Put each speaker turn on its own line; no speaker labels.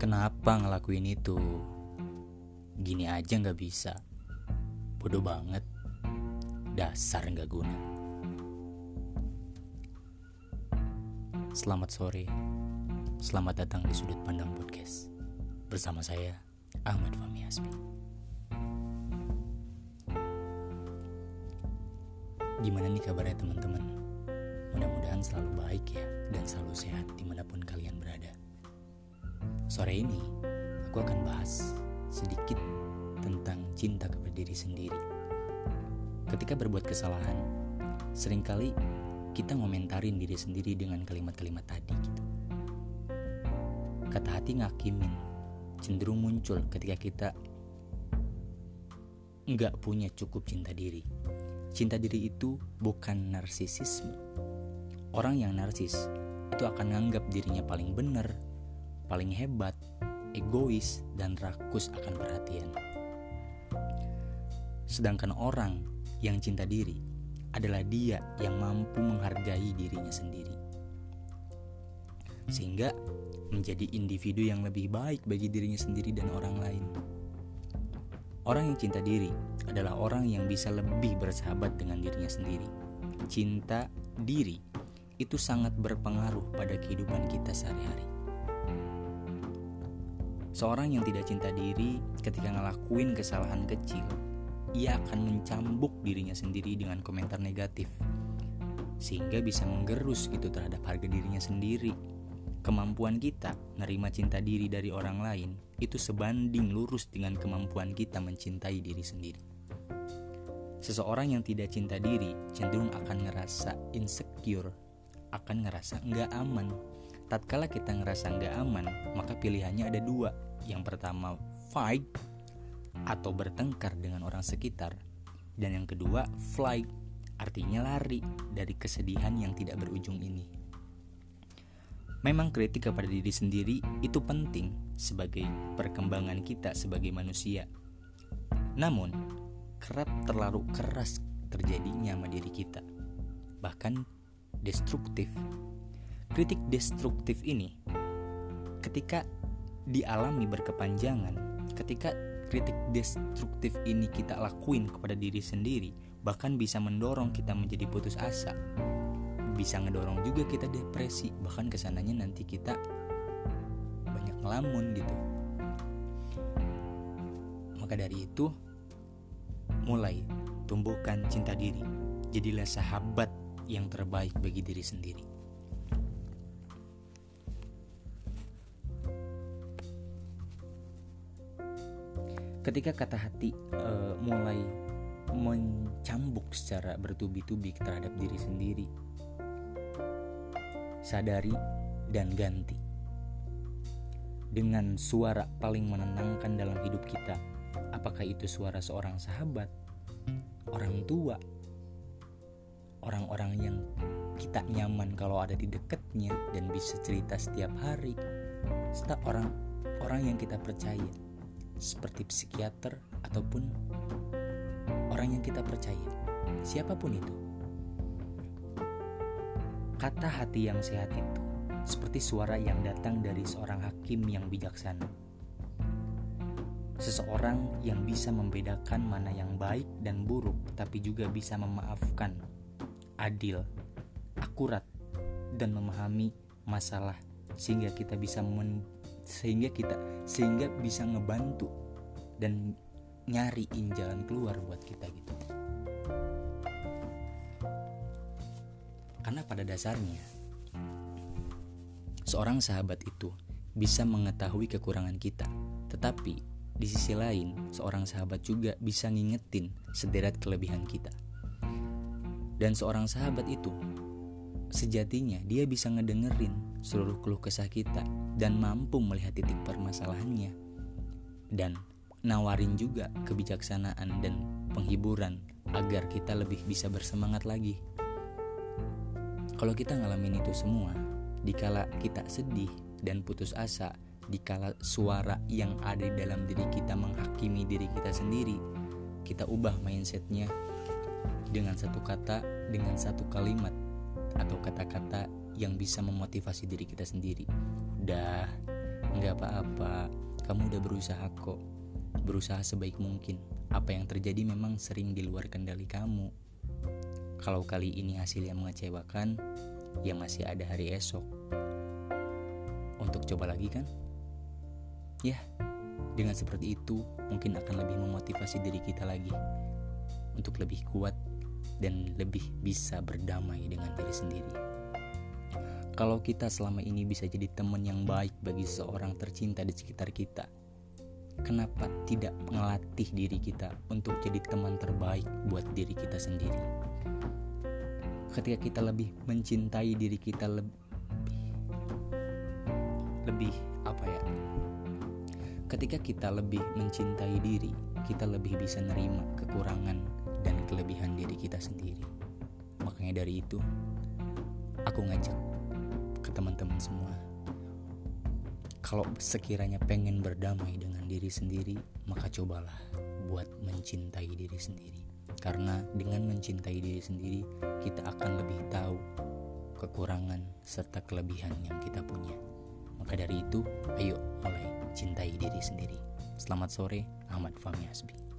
Kenapa ngelakuin itu? Gini aja nggak bisa. Bodoh banget. Dasar nggak guna. Selamat sore. Selamat datang di Sudut Pandang Podcast. Bersama saya, Ahmad Fahmi Hasbi. Gimana nih kabarnya teman-teman? Mudah-mudahan selalu baik ya dan selalu sehat di mana pun kalian berada. Sore ini, aku akan bahas sedikit tentang cinta kepada diri sendiri. Ketika berbuat kesalahan, sering kali kita ngomentarin diri sendiri dengan kalimat-kalimat tadi gitu. Kata hati ngakimin, cenderung muncul ketika kita nggak punya cukup cinta diri. Cinta diri itu bukan narsisisme. Orang yang narsis itu akan menganggap dirinya paling benar, paling hebat, egois, dan rakus akan perhatian. Sedangkan orang yang cinta diri adalah dia yang mampu menghargai dirinya sendiri. Sehingga menjadi individu yang lebih baik bagi dirinya sendiri dan orang lain. Orang yang cinta diri adalah orang yang bisa lebih bersahabat dengan dirinya sendiri. Cinta diri itu sangat berpengaruh pada kehidupan kita sehari-hari. Seorang yang tidak cinta diri ketika ngelakuin kesalahan kecil, ia akan mencambuk dirinya sendiri dengan komentar negatif. Sehingga bisa menggerus gitu terhadap harga dirinya sendiri. Kemampuan kita nerima cinta diri dari orang lain itu sebanding lurus dengan kemampuan kita mencintai diri sendiri. Seseorang yang tidak cinta diri cenderung akan ngerasa insecure, akan ngerasa nggak aman tatkala kita ngerasa nggak aman, maka pilihannya ada dua. Yang pertama, fight atau bertengkar dengan orang sekitar. Dan yang kedua, flight, artinya lari dari kesedihan yang tidak berujung ini. Memang kritik kepada diri sendiri itu penting sebagai perkembangan kita sebagai manusia. Namun, kerap terlalu keras terjadinya sama diri kita. Bahkan destruktif Kritik destruktif ini ketika dialami berkepanjangan, ketika kritik destruktif ini kita lakuin kepada diri sendiri, bahkan bisa mendorong kita menjadi putus asa. Bisa ngedorong juga kita depresi, bahkan ke sananya nanti kita banyak ngelamun gitu. Maka dari itu, mulai tumbuhkan cinta diri. Jadilah sahabat yang terbaik bagi diri sendiri. Ketika kata hati uh, mulai mencambuk secara bertubi-tubi terhadap diri sendiri sadari dan ganti. Dengan suara paling menenangkan dalam hidup kita apakah itu suara seorang sahabat orang tua orang-orang yang kita nyaman kalau ada di dekatnya dan bisa cerita setiap hari serta orang orang yang kita percaya seperti psikiater ataupun orang yang kita percaya, siapa pun itu. Kata hati yang sehat itu seperti suara yang datang dari seorang hakim yang bijaksana. Seseorang yang bisa membedakan mana yang baik dan buruk, tapi juga bisa memaafkan, adil, akurat, dan memahami masalah sehingga kita bisa sehingga kita sehingga bisa ngebantu dan nyariin jalan keluar buat kita gitu. Karena pada dasarnya seorang sahabat itu bisa mengetahui kekurangan kita tetapi di sisi lain seorang sahabat juga bisa ngingetin sederet kelebihan kita. Dan seorang sahabat itu Sejatinya dia bisa ngedengerin seluruh keluh kesah kita dan mampu melihat titik permasalahannya. Dan nawarin juga kebijaksanaan dan penghiburan agar kita lebih bisa bersemangat lagi. Kalau kita ngalamin itu semua, dikala kita sedih dan putus asa, dikala suara yang ada di dalam diri kita menghakimi diri kita sendiri, kita ubah mindsetnya dengan satu kata, dengan satu kalimat, atau kata-kata yang bisa memotivasi diri kita sendiri. Udah, Nggak apa-apa, kamu udah berusaha kok. Berusaha sebaik mungkin. Apa yang terjadi memang sering di luar kendali kamu. Kalau kali ini hasil yang mengecewakan, ya masih ada hari esok. Untuk coba lagi kan? Ya, dengan seperti itu mungkin akan lebih memotivasi diri kita lagi untuk lebih kuat dan lebih bisa berdamai dengan diri sendiri. Kalau kita selama ini bisa jadi teman yang baik bagi seseorang tercinta di sekitar kita, kenapa tidak melatih diri kita untuk jadi teman terbaik buat diri kita sendiri? Ketika kita lebih mencintai diri kita lebih lebih apa ya? Ketika kita lebih mencintai diri, kita lebih bisa nerima kekurangan dan kelebihan diri kita sendiri. Makanya dari itu, aku ngajak ke teman-teman semua. Kalau sekiranya pengen berdamai dengan diri sendiri, maka cobalah buat mencintai diri sendiri. Karena dengan mencintai diri sendiri, kita akan lebih tahu kekurangan serta kelebihan yang kita punya. Maka dari itu, ayo mulai cintai diri sendiri. Selamat sore, Ahmad Fahmi Hasbi.